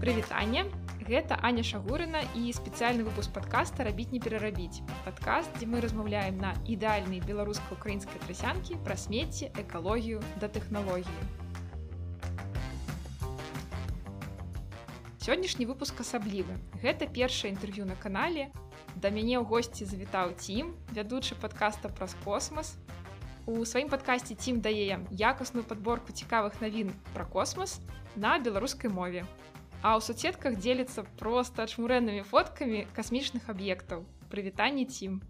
прывітанне гэта Аня шагурына і спецыяльны выпуск подкаста рабіць не перарабіць падкаст дзе мы размаўляем на ідэальнай беларуска-украінскай трасянкі пра смецці экалогію да тэхналогіі. Сённяшні выпуск асаблівы. Гэта першае інтэрв'ю на канале. Да мяне ў госці завітаў цім вядучы падкаста праз космас у сваім падкасці цім дае якасную падборку цікавых навін пра космас на беларускай мове а ў суцетках дзеліцца проста чмурэннымі фоткамі касмічных аб'ектаў прывітанне цім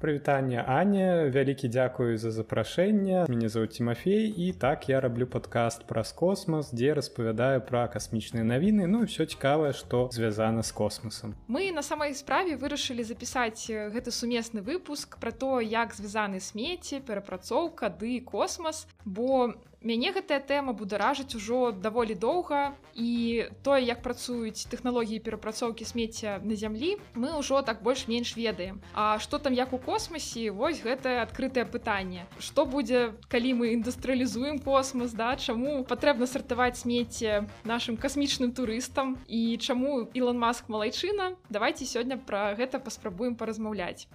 прывітанне Аня. Вялікі дзякую за запрашэнне мяне зовут Тимофей і так я раблю падкаст праз космас дзе распавядаю пра касмічныя навіны ну і все цікавае што звязана з космосам мы на самай справе вырашылі запісаць гэты сумесны выпуск про то як звязаны смеці перапрацоўка ды космас бо мяне гэтая тэма бударажыць ужо даволі доўга і тое як працуюць тэхналогіі перапрацоўкі смецця на зямлі мы ўжо так больш-менш ведаем. А што там як у космосе вось гэтае адкрытае пытанне. Што будзе калі мы індустрыялізуем космос да чаму патрэбна сартаваць смецце нашим касмічным турыстам і чаму Ілон маск малайчына. Давайте сёння пра гэта паспрабуем паразмаўляць.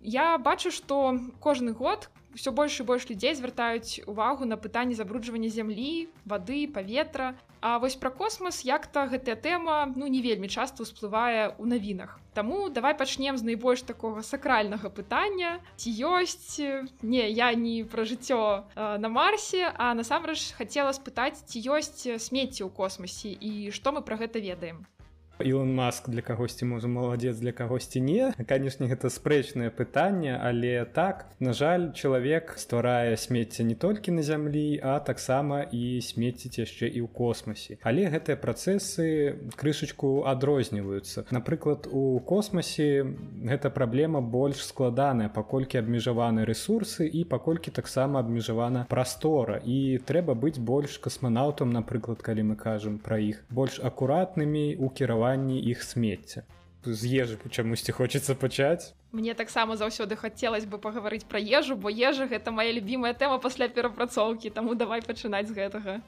Я бачу што кожны год ўсё больш і больш людзей звяртаюць увагу на пытанні забруджвання зямлі вады паветра А вось пра космас як-то гэтая тэма ну не вельмі часта ўсплывае ў навінах. Таму давай пачнем з найбольш такога сакральнага пытання. Ці ёсць не я не пра жыццё на марсе а насамрэч хацела спытаць ці ёсць смецці ў космосе і што мы пра гэта ведаем Ілон Маск для кагосьці можа маладзец для кагосьці не. Канешне гэта спрэчнае пытанне але так на жаль чалавек стварае смецце не толькі на зямлі а таксама і смеціць яшчэ і ў космосе але гэтыя працэсы крышачку адрозніваюцца. Напрыклад у космосе гэта праблема больш складаная паколькі абмежаваны ресурсы і паколькі таксама абмежавана прастора. І трэба быць больш касманаўтам напрыклад калі мы кажам пра іх больш акуратнымі у кіраванні сарванні іх смецця з ежы чамусьці хочацца пачаць. Мне таксама заўсёды хацелось бы пагаварыць пра ежу бо ежа гэта моя любимая тэма пасля перапрацоўкі таму давай пачынаць з гэтага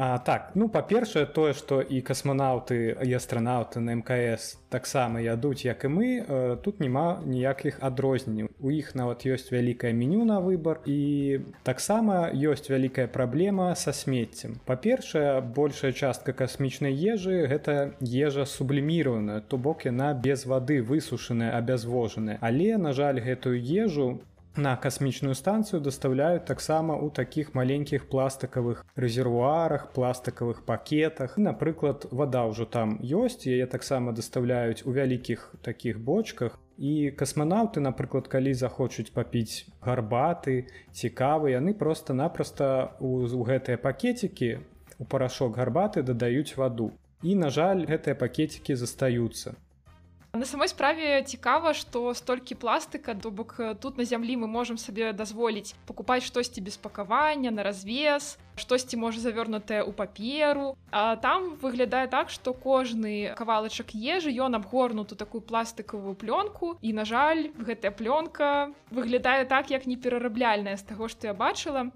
А, так ну па-першае тое што і касманаўты і астранаўты на мкс таксама ядуць як і мы э, тут няма ніякіх адрозненняў. У іх нават ёсць вялікае меню на выбар і таксама ёсць вялікая праблема са смеццем. Па-першае большая частка касмічнай ежы гэта ежа субліміраваная то бок яна без вады высушаная абязвожаная. Але на жаль гэтую ежу на касмічную станцыю даставляюць таксама ў такіх маленькіх пластикавых рэзервуарах пластикавых пакетах. Напрыклад вода ўжо там ёсць яе таксама даставляюць у вялікіх таких бочках. І касманаўты напрыклад калі захочуць папіць гарбаты цікавы яны просто-напросто у гэтыя пакетики у парашок гарбаты дадаюць ваду і на жаль гэтыя пакетики застаюцца На самой справе цікава, што столькі пластыка, то бок э, тут на зямлі мы можам сабе дазволіць пакупаць штосьці без пакавання, на развес, штосьці можа завёрнутае ў паперу. А там выглядае так, што кожны кавалачак ежы ён абгорнуту такую пластыкавую плёнку. І на жаль, гэтая плёнка выглядае так, як неперарабляльная з таго, што я бачыла.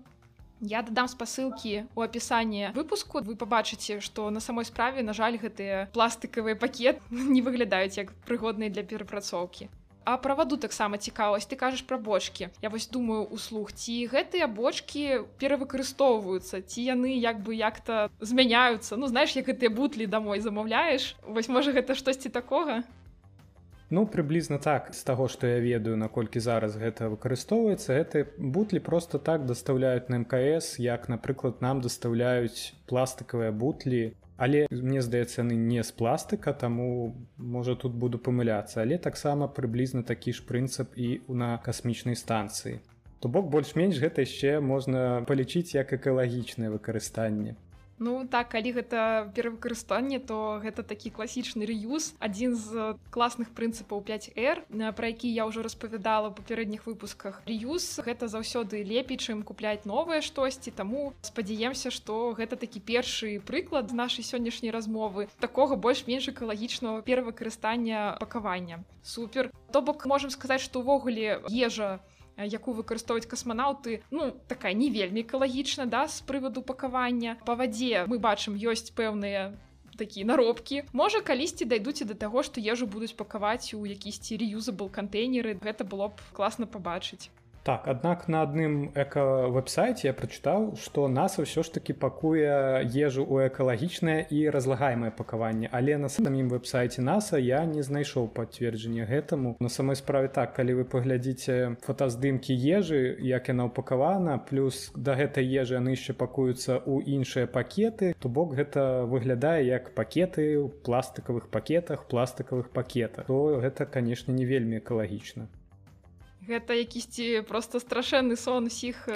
Я дадам спасылкі у апісанні выпуску. Вы пабачыце што на самой справе на жаль гэтыя пластыкавыя пакет не выглядаюць як прыгодныя для перапрацоўкі. А праваду таксама цікавасць. Ты кажаш пра бочки Я вось думаю услуг ці гэтыя бочки перавыкарыстоўваюцца ці яны як бы як-то змяняюцца? Ну знаеш як гэтыя бутлі домой замаўляеш вось можа гэта штосьці такога Ну прыблізна так з таго што я ведаю наколькі зараз гэта выкарыстоўваецца гэты бутлі просто так дастаўляюць на мкс як напрыклад нам дастаўляюць пластикавыя бутлі. Але мне здаецца яны не з пластыка таму можа тут буду памыляцца. Але таксама прыблізна такі ж прынцып і на касмічнай станцыі. То бок больш-менш гэта яшчэ можна палічыць як экалагічнае выкарыстанне Ну так калі гэта перавыкарыстанне то гэта такі класічны рэюз адзін з класных прынцыпаў 5r пра які я ўжо распавядала ў папярэдніх выпусках. Рэюз гэта заўсёды лепей чым купляць новае штосьці таму спадзяемся што гэта такі першы прыклад нашай сённяшняй размовы такога больш-менш экалагічнага перавыкарыстання пакавання. Супер! То бок можемм сказаць што ўвогуле ежа якую выкарыстоўваць касманаўты ну такая не вельмі экалагічна да з прываду пакавання. Па вадзе мы бачым ёсць пэўныя такі наробкі. Можа калісьці дайдуць і да таго што ежу будуць пакаваць у якісьці реюзабл кантэйнеры гэта было б класна пабачыць Так, аднак на адным эка-веб-сайце я прачытаў, што NASA ўсё ж такі пакуе ежу ў экалагічнае і разлагаемае пакаванне. Але на самім веб-сайце NASA я не знайшоў пацверджання гэтаму. На самой справе так, калі вы паглядзіце фотаздымкі ежы, як яна ўпакавана, плюс да гэтай ежы яны яшчэ пакуюцца ў іншыя пакеты, то бок гэта выглядае як пакеты ў пластыкавых пакетах, пластыкавых пакетах. То гэта, канешне, не вельмі экалагічна гэта якісьці просто страшэнны сон усіх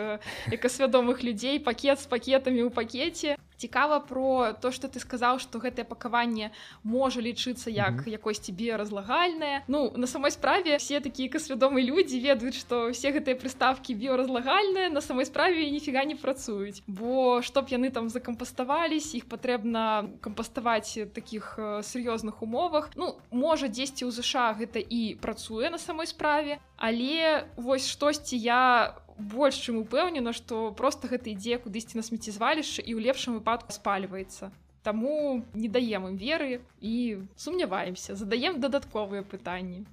экасвядомых людзей пакет з пакетамі ў пакеце цікава про то что ты сказаў что гэтае пакаванне можа лічыцца як mm -hmm. якосьці біоразлагальнае ну на самой справе все такія касвядомы людзі ведаюць что все гэтыя прыставкі біоразлагальныя на самой справе ніфіга не працуюць. Бо чтоб яны там закампаставались іх патрэбна кампаставаць таких сур'ёзных умовах. Ну можа дзесьці ў ЗША гэта і працуе на самой справе але вось штосьці я у больш чым упэўнена што просто гэта ідзе кудысьці на смеццезвалішча і ў лепшым выпадку спальваецца Таму не даем ім веры і сумняваемся задаем дадатковыя пытанні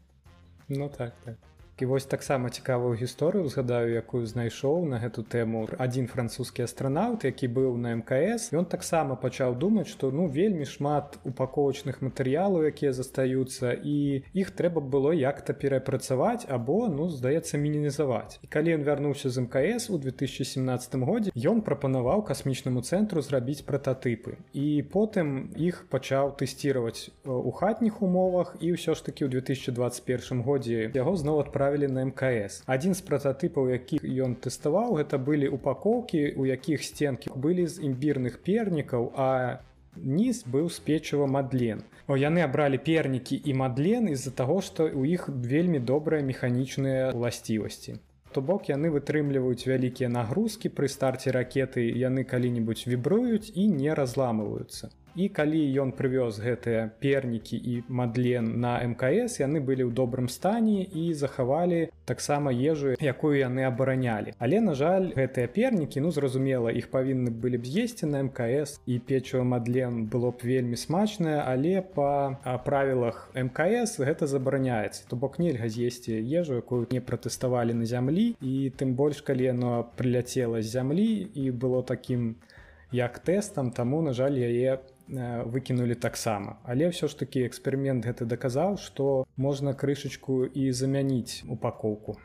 Ну так так і вось таксама цікавую гісторыю згадаю якую знайшоў на гэту тэму адзін французскі астранаўт які быў на мкс. Ён таксама пачаў думаць што ну вельмі шмат упаковачных матэрыялаў якія застаюцца і іх трэба было як-то перапрацаваць або ну здаецца мінімізаваць. І калі ён вярнуўся з мкс у 2017 годзе ён прапанаваў касмічнаму цэнтру зрабіць прататыпы. І потым іх пачаў тэсціраваць у хатніх умовах. І ўсё ж такі ў 2021 годзе яго зноў адправілі адправілі на мкс. Адзін з прататыпаў якіх ён тэставаў гэта былі упакоўкі у якіх сценкі былі з імбірных пернікаў а ніз быў з печыва мадлен. О яны абралі пернікі і мадлен з-за таго што у іх вельмі добрыя механічныя ўласцівасці. То бок яны вытрымліваюць вялікія нагрузкі пры старце ракеты яны калі-небудзь вібруюць і не разламываюцца і калі ён прывёз гэтыя пернікі і мадлен на мкс яны былі ў добрым стане і захавалі таксама ежу якую яны абаранялі. Але на жаль гэтыя пернікі ну зразумела іх павінны былі б з'есці на мкс і печыва мадлен было б вельмі смачнае але па правілах мкс гэта забараняецца. То бок нельга з'есці ежу якую не пратэставалі на зямлі і тым больш калі яно прыляцела з зямлі і было такім як тэстам таму на жаль яе выкінулі таксама але ўсё ж такі эксперымент гэты даказаў што можна крышачку і замяніць упакоўку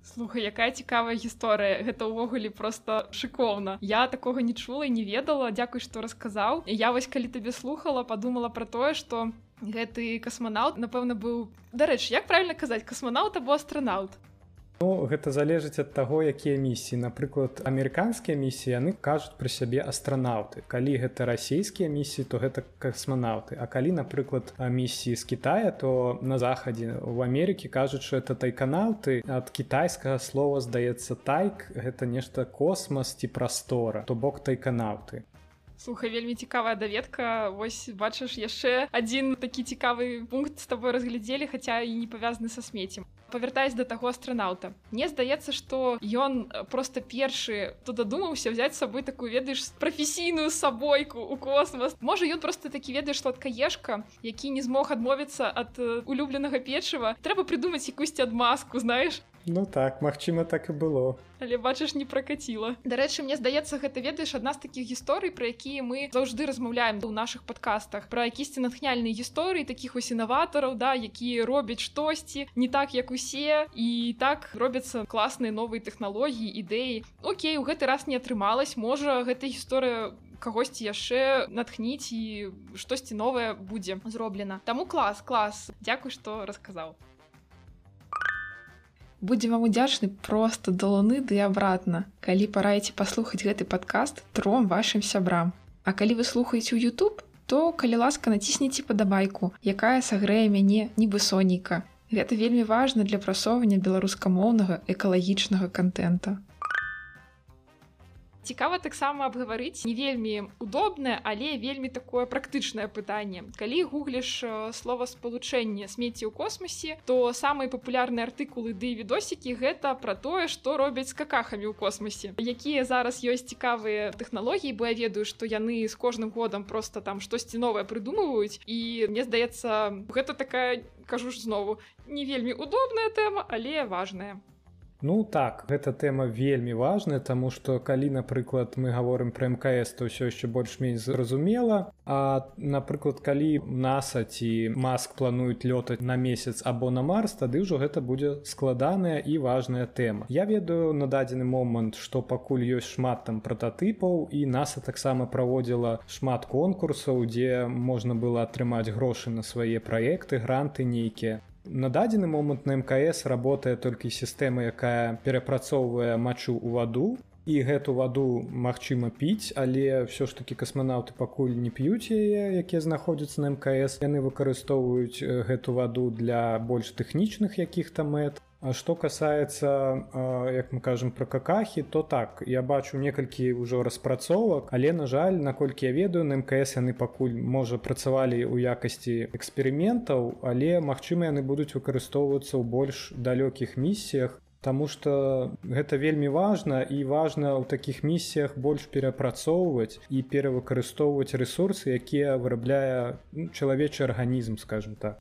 Слухай, якая цікавая гісторыя. Гэта ўвогуле просто шыкоўна. Я такога не чула і не ведала. Дзякуй што расказаў. Я вось калі табе слухала подумала про тое что гэты касманаўт напэўна быў дарэчы як правильно казаць касманаўт або астранаўт Ну, гэта залежыць ад таго якія місіі. Напрыклад амерыканскія місіі яны кажуць пра сябе астранаўты. Калі гэта расійскія місіі то гэта касманаўты. А калі напрыклад місіі з Китая то на захадзе в Амерыкі кажуць что это тайканаўты. Ад кітайскага слова здаецца тайк гэта нешта космас ці прастора то бок тайканаўты Слухай вельмі цікавая даведка. Восьось бачыш яшчэ адзін такі цікавы пункт з тобой разглядзелі хаця і не павязаны са смецем. Павяртаюсь да таго астранаўта. Мне здаецца что ён э, просто першы то дадумаўся взять сабой такую ведаеш прафесійную сабойку у космос можа ён просто такі ведаеш сладкаешка які не змог адмовіцца ад э, улюбленага печыва. Трэба придумаць якусьці адмазку знаешь Ну так магчыма так і было. Але бачыш не пракаціла. Дарэчы мне здаецца гэта ведаеш адна з такіх гісторый про якія мы заўжды размаўляем у наших подкастах про якісьці натхняльныя гісторыі таких вось інаватараў да якія робяць штосьці не так як усе і так робяцца класныя новыя тэхналогіі ідэі. Окей у гэты раз не атрымалась можа гэта гісторыя кагосьці яшчэ натхніць і штосьці новае будзе зроблена. Таму клас клас. Дякуй што расказаў будзем вам удзячны просто да луны ды абратна калі параеце паслухаць гэты падкаст тром вашим сябрам. А калі вы слухаеце ў YouTube то калі ласка націсніце падабайку якая сагрэе мяне нібы сонейка Гэта вельмі важна для прасоўвання беларускамоўнага экалагічнага контента цікава таксама абгаварыць не вельмі удобнае але вельмі такое практычнае пытанне. Калі гугліш слова спалучэнне смецці ў космосе то самыя папулярныя артыкулы ды відосікі гэта пра тое што робяць з какахамі ў космосе якія зараз ёсць цікавыя тэхналогіі бо я ведаю што яны з кожным годам просто там штосьці новае прыдумваюць і мне здаецца гэта такая кажу ж знову не вельмі удобная тэма але важная Ну так гэта тэма вельмі важная тому что калі напрыклад мы говорим про мкс то ўсё яшчэ больш-менш зразумела. А напрыклад калі наса ці маск плануюць лётаць на месяц або на марс тады ўжо гэта будзе складаная і важная тэма. Я ведаю на дадзены момант что пакуль ёсць шмат там прототыпаў і наса таксама праводзіла шмат конкурсаў дзе можна было атрымаць грошы на свае праекты гранты нейкія На дадзены момант на мкс работае толькі сістэма, якая перапрацоўвае мачу ў ваду. І гэту ваду магчыма піць, але ўсё ж такі касманаўты пакуль не п'юць яе, якія знаходзяцца на мкс. Яны выкарыстоўваюць гэту ваду для больш тэхнічных якіх-то мэт. Што касаецца як мы кажам пра какахі то так. Я бачу некалькі ўжо распрацовак. Але на жаль наколькі я ведаю на мкс яны пакуль можа працавалі ў якасці эксперыментаў але магчыма яны будуць выкарыстоўвацца ў больш далёкіх місіях Таму што гэта вельмі важна і важна ў такіх місіях больш перапрацоўваць і перавыкарыстоўваць рэсурсы якія вырабляе ну, чалавечы арганізм скажем так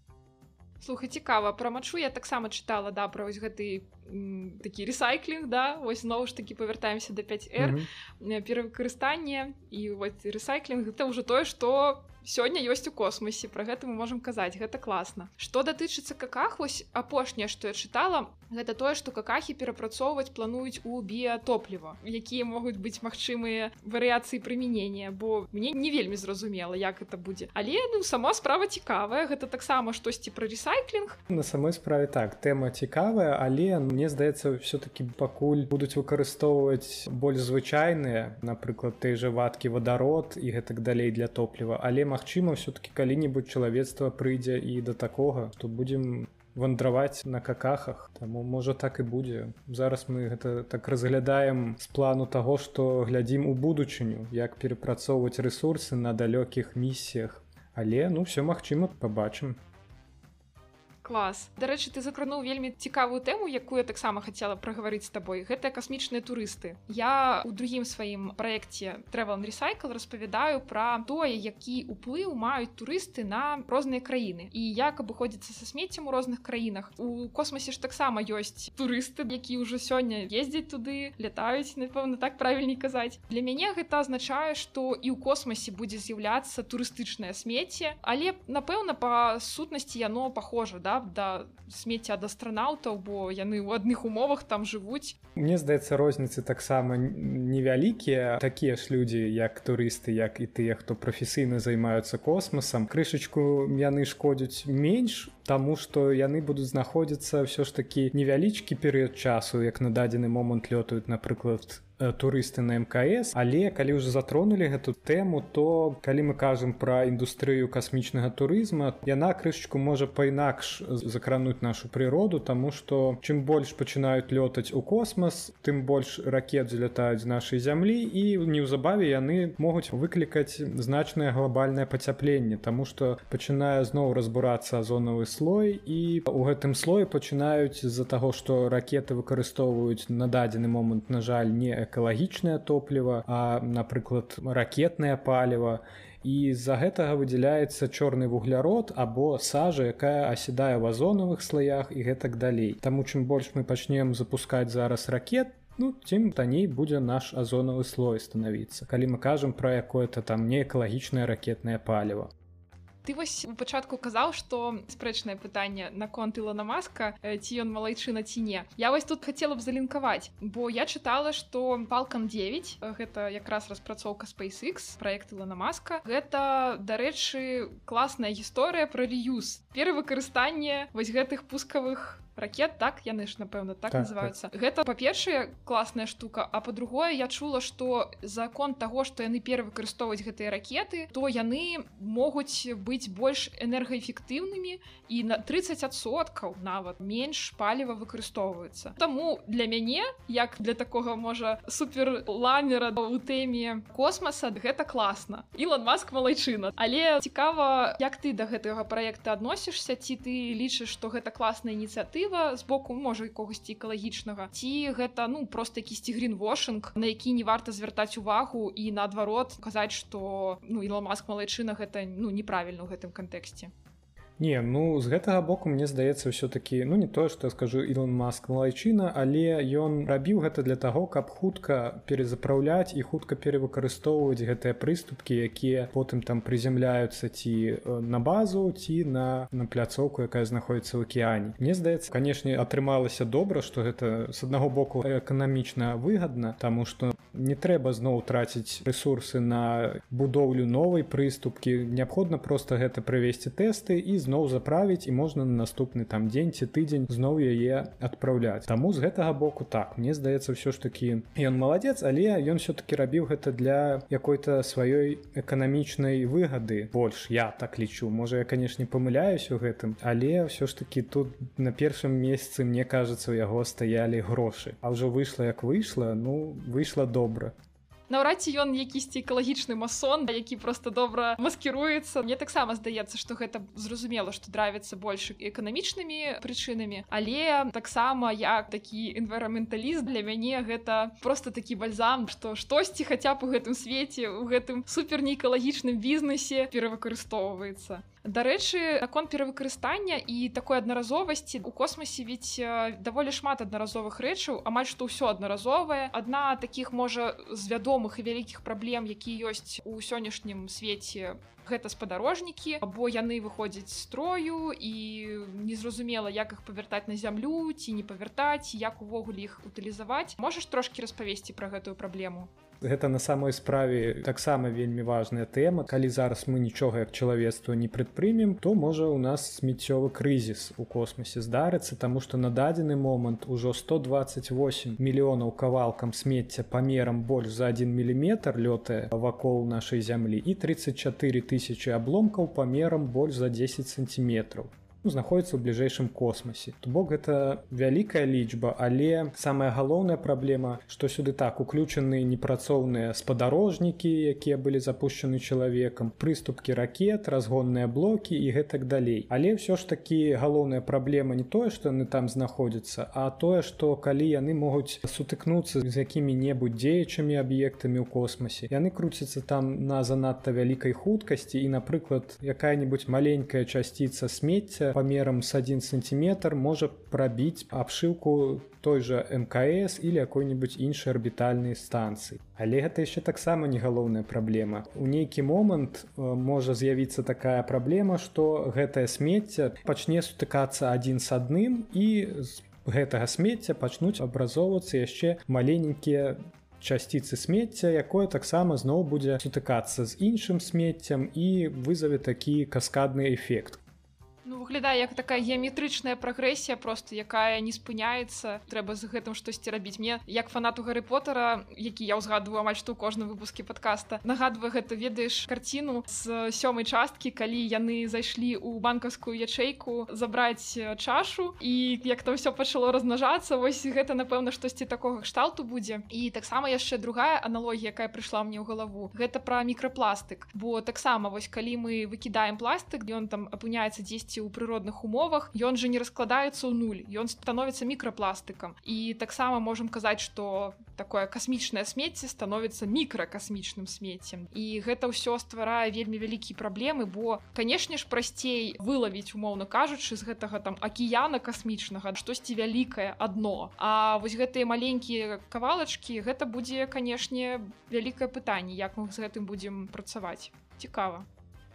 слухай цікава пра мачу я таксама чытала да пра вось гэты такі ресайклінг да вось зноў ж такі павяртаемся да 5r mm -hmm. перавыкарыстанне і вось рэсайклінг гэта ўжо тое што сёння ёсць у космосе про гэта мы можемм казаць гэта класна. Что датычыцца каках вось апошняе что я чытала гэта тое что какахі перапрацоўваць плануюць у біятопліва якія могуць быць магчымыя варыяцыі прымянення бо мне не вельмі зразумела як это будзе. Але ну сама справа цікавая гэта таксама штосьці про ресайклінг на самой справе так тэма цікавая але мне здаецца все-таки пакуль будуць выкарыстоўваць больш звычайныя напрыклад той же вадкі вадарод і гэтак далей для топліва. Але магчыма все-таки калі-нибудь чалавецтва прыйдзе і да такога то будем вандраваць на какахах. Таму можа так і будзе. Зараз мы гэта так разглядаем з плану таго што глядзім у будучыню як перапрацоўваць рэсурсы на далёкіх місіях. Але ну все магчыма побачым клас. Дарэчы ты закрануў вельмі цікавую тэму якую таксама хацела прагаварыць з табой гэта касмічныя турысты я у другім сваім праекце travel recycle распавядаю пра тое які уплыў маюць турысты на розныя краіны і як абыходзіцца са смеццем у розных краінах у космосе ж таксама ёсць турысты які ўжо сёння ездзяць туды лятаюць напэўна так правільней казаць для мяне гэта азначае што і ў космосе будзе з'яўляцца турыстычнае смецце але напэўна па сутнасці яно похоже да да смецця ад астранаўтаў бо яны ў адных умовах там жывуць. Мне здаецца розніцы таксама невялікія. Такія ж людзі як турысты як і тыя хто прафесійна займаюцца космосам крышачку яны шкодзяць менш Таму што яны будуць знаходзіцца ўсё ж такі невялічкі перыяд часу як на дадзены момант лётаюць напрыклад Э, турысты на мкс. Але калі ўжо затронули гэту тэму то калі мы кажам пра індустрыю касмічнага турызма яна крышачку можа па-інакш закрануць нашу прыроду тому что чым больш пачынаюць лётаць у космас тым больш ракет залятаюць з нашай зямлі і неўзабаве яны могуць выклікаць значнае глобальнае пацяпленне тому что пачынае зноў разбурацца азонавы слой і у гэтым слоі пачынаюць з-за таго што ракеты выкарыстоўваюць на дадзены момант на жаль не экалагічнае топліва а напрыклад ракетнае паліва. І з-за гэтага выдзяляецца чорны вуглярод або сажа якая аседае ў азонавых слаях і гэтак далей. Таму чым больш мы пачнем запускаць зараз ракет Ну, тым танней будзе наш азонавы слой станавіцца. Калі мы кажам пра якое-то там не экалагічнае ракетнае паліва ты вось у пачатку казаў что спрэчнае пытанне наконт ілона маска ці ён малайчына ці не. Я вось тут хацела б залінкаваць бо я чытала что палкам 9 гэта якраз распрацоўка spacex проект ілона маска гэта дарэчы класная гісторыя про реюз перавыкарыстанне вось гэтых пускавых ракет так яны ж напэўна так, Так, называюцца. гэта па-першае класная штука а по-другое я чула что закон того что яны перавыкарыстоўваць гэтыя ракеты то яны могуць быць больш энергаэфектыўнымі і на 30соткаў нават менш паліва выкарыстоўваецца. Таму для мяне як для такога можа супер ламера у тэме космоса гэта класна. Ілон маск малайчына. Але цікава як ты да гэтага проекта адносішся ці ты лічыш что гэта класная ініцыятыва з боку можа і когосьці экалагічнага. Ці гэта ну просто якісьці гринвошинг на які не варта звяртаць увагу і наадварот казаць что ну Ілон маск малайчына гэта ну неправільна ў гэтым кантэксце Не ну з гэтага боку мне здаецца ўсё-такі ну не тое што я скажу Ілон маск малайчына але ён рабіў гэта для таго каб хутка перезапраўляць і хутка перавыкарыстоўваць гэтыя прыступкі якія потым там прызямляюцца ці э, на базу ці на на пляцоўку якая знаходіцца ў акеане Мне здаецца канешне атрымалася добра што гэта з аднаго боку эканамічна выгадна таму што не трэба зноў траціць ресурсы на будоўлю новай прыступкі. Неабходна просто гэта правесці тэсты і зноў заправіць і можна на наступны там дзень ці тыдзень зноў яе адпраўляць. Таму з гэтага боку так мне здаецца ўсё ж такі ён маладзец але ён все-таки рабіў гэта для якой-то сваёй эканамічнай выгады. Больш я так лічу. Можа я канешне памыляюсь у гэтым але ўсё ж таки тут на першым месяцы мне кажется у яго стаялі грошы. А ўжо выйшла як выйшла ну выйшла добра наўрад ці ён якісьці экалагічны масон які просто добра маскіруецца. Мне таксама здаецца что гэта зразумела что дравіцца больш эканамічнымі прычынамі але таксама як такі інвараменталіст для мяне гэта просто такі бальзам что штосьці хаця б у гэтым свеце у гэтым супер неэкалагічным бізнесе перавыкарыстоўваецца Дарэчы, наконт перавыкарыстання і такой аднаразовасці у космосе ведь даволі шмат аднаразовых рэчаў, амаль што ўсё аднаразовае. Адна такіх можа з вядомых і вялікіх праблем, які ёсць у сённяшнім свеце гэта спадарожнікі, або яны выходзяць строю і незразумела, як іх павяртаць на зямлю ці не павяртаць, як увогуле іх утылізаваць. Можаш трошкі распавесці пра гэтую праблему гэта на самой справе таксама вельмі важная тэма. Калі зараз мы нічога як чалавецтва не прадпрымем то можа у нас смеццёвы крызіс у космосе здарыцца таму што на дадзены момант ужо 128 мільёнаў кавалкам смецця памерам больш за один міліметр лётае вакол нашай зямлі і 34 тысячи абломкаў памерам больш за 10 сантиметров знаходіцца ў бліжэйшым космосе. То бок гэта вялікая лічба але самая галоўная праблема што сюды так уключаны непрацоўныя спадарожнікі якія былі запущены чалавекам прыступкі ракет разгонныя блокі і гэтак далей. Але ўсё ж такі галоўная праблема не тое што яны там знаходзяцца а тое што калі яны могуць сутыкнуцца з якімі-небудзь дзеячымі аб'ектамі ў космосе яны круцяцца там на занадта вялікай хуткасці і напрыклад якая-нибудь маленькая часціца смецця памерам с 1 сантиметр можа прабіць абшыўку той жа мкс или какой-нибудь іншай арбітальнай станцыі але гэта яшчэ таксама не галоўная праблема у нейкі момант можа з'явіцца такая праблема что гэтае смецце пачне сутыкацца адзін с адным і з гэтага смецця пачнуць абразоўвацца яшчэ маленькія часціцы смецця якое таксама зноў будзе сутыкацца з іншым смеццем і вызаве такі каскадны эфект. Ну, выглядае як такая геаметрычная прагрэсія просто якая не спыняецца. Трэба з гэтым штосьці рабіць. Мне як фанату гары потара які я ўзгадываю амаль што ў кожным выпуске подкаста нагадваю гэта ведаеш карціну з сёмай часткі калі яны зайшлі ў банкаўскую ячэйку забраць чашу і як то ўсё пачало размнажацца вось гэта напэўна штосьці такога кшталту будзе. І таксама яшчэ другая аналогія якая прыйшла мне ў галаву гэта пра мікрапластык. Бо таксама вось калі мы выкідаем пластык ён там апыняецца 10 у прыродных умовах ён же не раскладаецца ў нуль ён становіцца мікрапластыкам і таксама можам казаць что такое касмічнае смецце становіцца мікракасмічным смеццем і гэта ўсё стварае вельмі вялікія праблемы бо канешне ж прасцей вылавіць умоўна кажучы з гэтага там акіяна касмічнага штосьці вялікае адно. А вось гэтыя маленькія кавалачкі гэта будзе канешне вялікае пытанне як мы з гэтым будзем працаваць. Цікава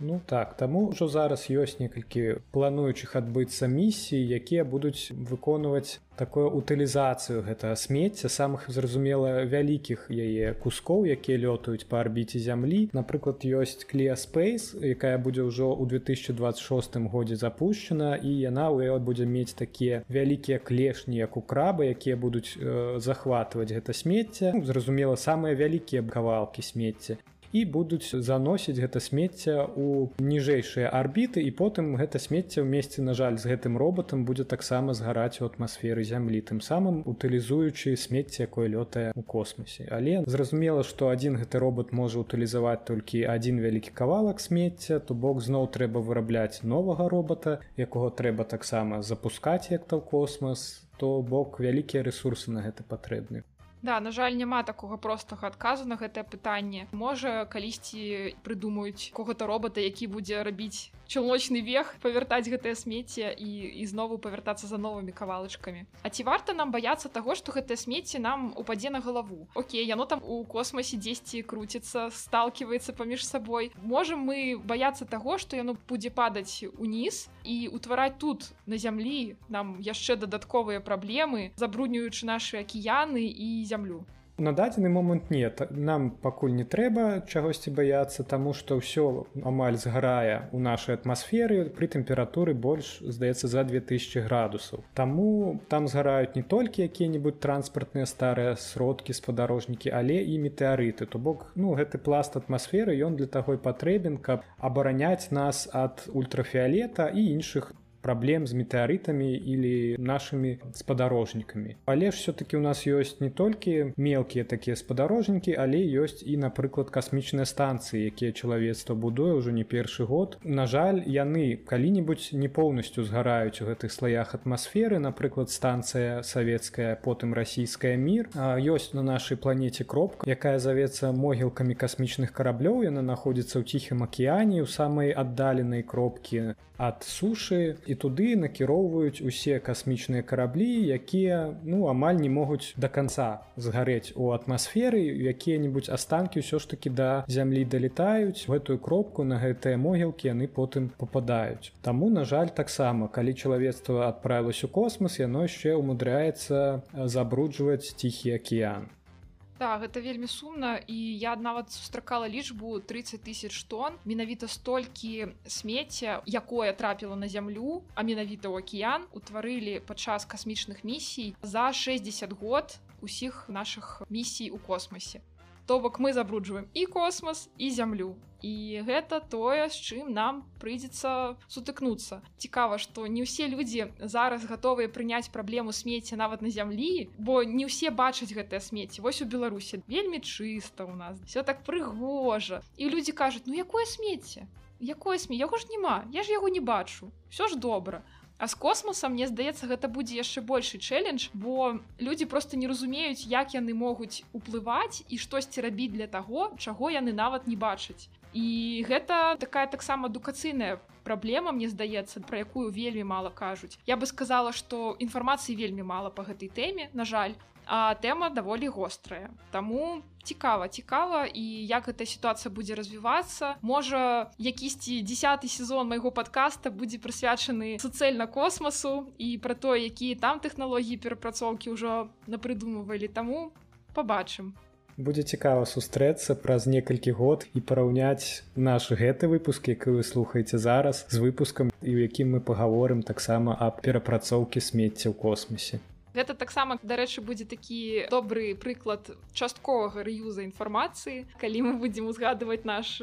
Ну так таму ўжо зараз ёсць некалькі плануючых адбыцца місій якія будуць выконваць такую утылізацыю гэтага смецця самых зразумела вялікіх яе кускоў якія лётаюць па арбіце зямлі. Напрыклад ёсць клеаспейс якая будзе ўжо ў 2026 годзе запущена і яна ў будзе мець такія вялікія клешні як у крабы якія будуць э, захватваць гэта смецце зразумела самыя вялікія кавалкі смецця і будуць заносіць гэта смецце у ніжэйшыя арбіты і потым гэта смецце ў месцы на жаль з гэтым роботам будзе таксама згараць у атмасферы зямлі тым самым утылізуючы смецце якое лётае у космосе. Але зразумела што адзін гэты робот можа утылізаваць толькі адзін вялікі кавалак смецця то бок зноў трэба вырабляць новага робота якога трэба таксама запускаць як то космос то бок вялікія ресурсы на гэта патрэбны Да, на жаль, няма такога простага адказу на гэтае пытанне. Можа, калісьці прыдумаюць кого-то робота, які будзе рабіць чалочны вех, павяртаць гэтае смецце і ізнову павяртацца за новымі кавалачкамі. А ці варта нам баяцца таго, што гэтае смецце нам упадзе на галаву. Окей, яно там у космосе дзесьці круціцца, сталкиваецца паміж сабой. Можам мы баяцца таго, што яно будзе падаць уніз і утвараць тут на зямлі нам яшчэ дадатковыя праблемы, забруднюючы нашы акіяны і зямлю на дадзены момант нет. Нам пакуль не трэба чагосьці баяцца таму што ўсё амаль згарае у нашай атмасферы пры тэмпературы больш здаецца за 2000 градусаў. Таму там згараюць не толькі якія-небудзь транспартныя старыя сродкі спадарожнікі але і метэарыты. То бок ну гэты пласт атмасферы ён для таго і патрэбен каб абараняць нас ад ультрафіолета і іншых праблем з метэарытамі или нашими спадарожнікамі але ж все-таки у нас ёсць не толькі мелкія такія спадарожнікі але ёсць і напрыклад касмічныя станцыі якія чалавецтва будуе ўжо не першы год. На жаль яны калі-нибудь не поўнасцю згараюць у гэтых слоях атмасферы напрыклад станцыя савецкая потым расійская мир ёсць на нашай планете кропка якая завецца могілкамі касмічных караблёў яна находится ў ціхім акіяне у самай аддаленай кропкі ад сушы і туды накіроўваюць усе касмічныя караблі якія ну амаль не могуць до конца згарэць у атмасферы якія-нибудь астанкі ўсё ж таки да зямлі далетаюць гэтую кропку на гэтыя могілкі яны потым попадаюць Таму на жаль таксама калі чалавецтва адправілась у космос яно яшчэ умудряецца забруджваць ціхі акіян Да, гэта вельмі сумна і я нават сустракала лічбу 30 тысяч тонн менавіта столькі смецця якое трапіла на зямлю а менавіта ў акіян утварылі падчас касмічных місій за 60 год усіх наших місій у космосе то бок мы забруджваем і космос і зямлю. І гэта тое з чым нам прыйдзецца сутыкнуцца. Цікава што не ўсе людзі зараз гатовыя прыняць праблему смецця нават на зямлі бо не ўсе бачаць гэтае смецце вось у беларусе вельмі чыста у нас все так прыгожа. І людзі кажуць ну якое смецце? Якое сме яго ж няма я ж яго не бачу. Все ж добра А з космоса мне здаецца гэта будзе яшчэ большы чэлендж бо людзі просто не разумеюць як яны могуць уплываць і штосьці рабіць для таго чаго яны нават не бачаць. І гэта такая таксама адукацыйная праблема мне здаецца пра якую вельмі мала кажуць. Я бы сказала што інфармацыі вельмі мала по гэтай тэме на жаль а тэма даволі вострая Таму цікава цікава і як эта сітуацыя будзе развівацца можа якісьці десятый сезон майго подкаста будзе прысвячаны суцэльна космасу і пра то якія там тэхналогіі перапрацоўкі ўжо напрыдумывалі таму побачым будзе цікава сустрэцца праз некалькі год і параўняць наш гэты выпуск які вы слухаеце зараз з выпускам і ў якім мы пагаворым таксама аб перапрацоўкі смецця ў космосе Гэта таксама дарэчы будзе такі добры прыклад частковага рэюза інфармацыі калі мы будзем узгадваць наш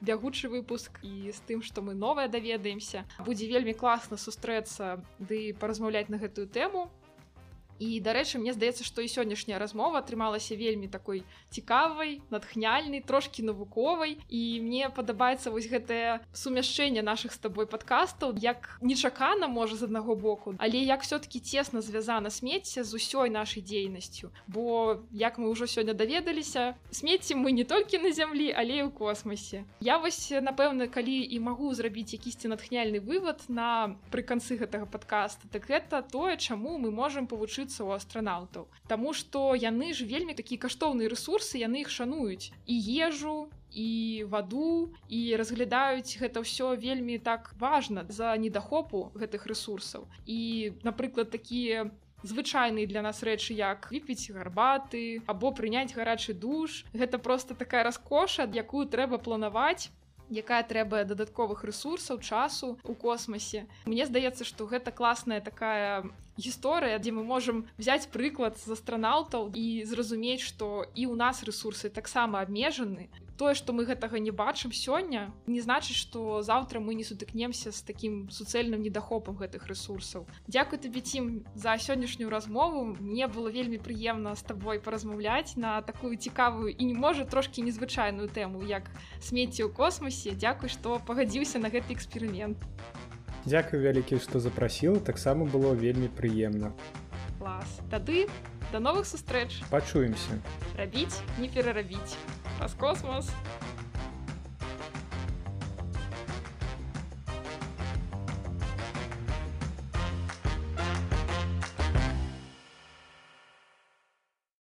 бягучы выпуск і з тым што мы новае даведаемся. Будзе вельмі класна сустрэцца ды паразмаўляць на гэтую тэму і дарэчы мне здаецца што і сённяшняя размова атрымалася вельмі такой цікавай натхняльнай трошки навуковай і мне падабаецца вось гэтае сумяшчэнне наших з табой подкастаў. Як нечакана можа з аднаго боку але як все-таки цесна звязана смецце з усёй нашай дзейнасцю. Бо як мы ўжо сёння даведаліся смецці мы не толькі на зямлі але і ў космосе я вось напэўна калі і магу зрабіць якісьці натхняльны вывод на пры канцы гэтага подкаста так гэта тое чаму мы можемм павучыць вучыцца ў астранаўтаў Таму што яны ж вельмі такія каштоўныя ресурсы яны іх шануюць і ежу і ваду і разглядаюць гэта ўсё вельмі так важна за недахопу гэтых ресурсаў і напрыклад такія звычайныя для нас рэчы як выпіць гарбаты або прыняць гарачы душ гэта просто такая раскоша якую трэба планаваць якая трэба дадатковых ресурсаў часу у космосе Мне здаецца што гэта класная такая гісторыя дзе мы можемм взять прыклад з астранаўтаў і зразумець што і ў нас ресурсы таксама абмежаны тое што мы гэтага не бачым сёння не значыць што заўтра мы не сутыкнемся з такім суцэльным недахопам гэтых ресурсаў Дякую табе цім за сённяшнюю размову. Мне было вельмі прыемна з табой паразмаўляць на такую цікавую і не можа трошки незвычайную тэму як смецці ў космосе Дякуй што пагадзіўся на гэты эксперымент. Дякую вялікі што запрасіла. Таксама было вельмі прыемна клас тады до новых сустрэч. Пачуемся. Рабіць не перарабіць. Праз космос